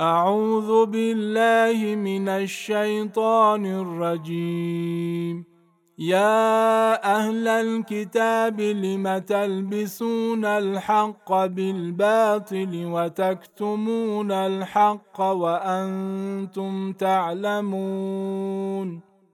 أعوذ بالله من الشيطان الرجيم. يا أهل الكتاب لم تلبسون الحق بالباطل وتكتمون الحق وأنتم تعلمون؟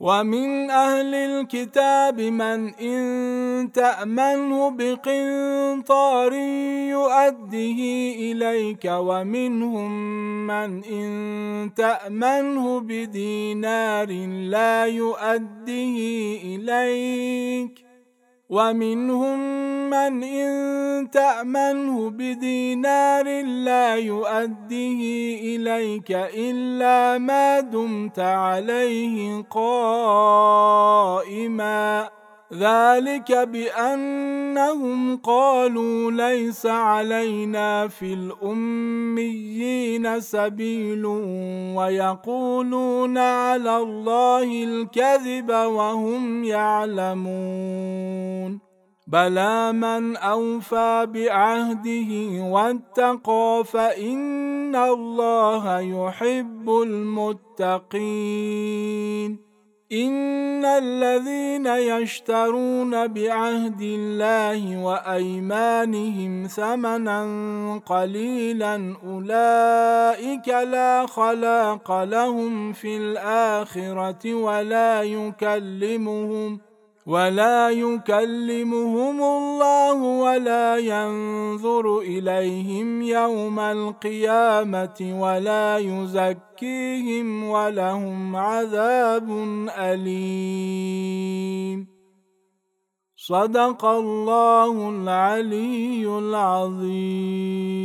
ومن أهل الكتاب من إن تأمنه بقنطار يؤده إليك ومنهم من إن تأمنه بدينار لا يؤده إليك ومنهم من إن تأمنه بدينار لا يؤديه إليك إلا ما دمت عليه قائما ذلك بأنهم قالوا ليس علينا في الأميين سبيل ويقولون على الله الكذب وهم يعلمون بلى من أوفى بعهده واتقى فإن الله يحب المتقين. إن الذين يشترون بعهد الله وأيمانهم ثمنا قليلا أولئك لا خلاق لهم في الآخرة ولا يكلمهم ۖ ولا يكلمهم الله ولا ينظر إليهم يوم القيامة ولا يزكيهم ولهم عذاب أليم. صدق الله العلي العظيم.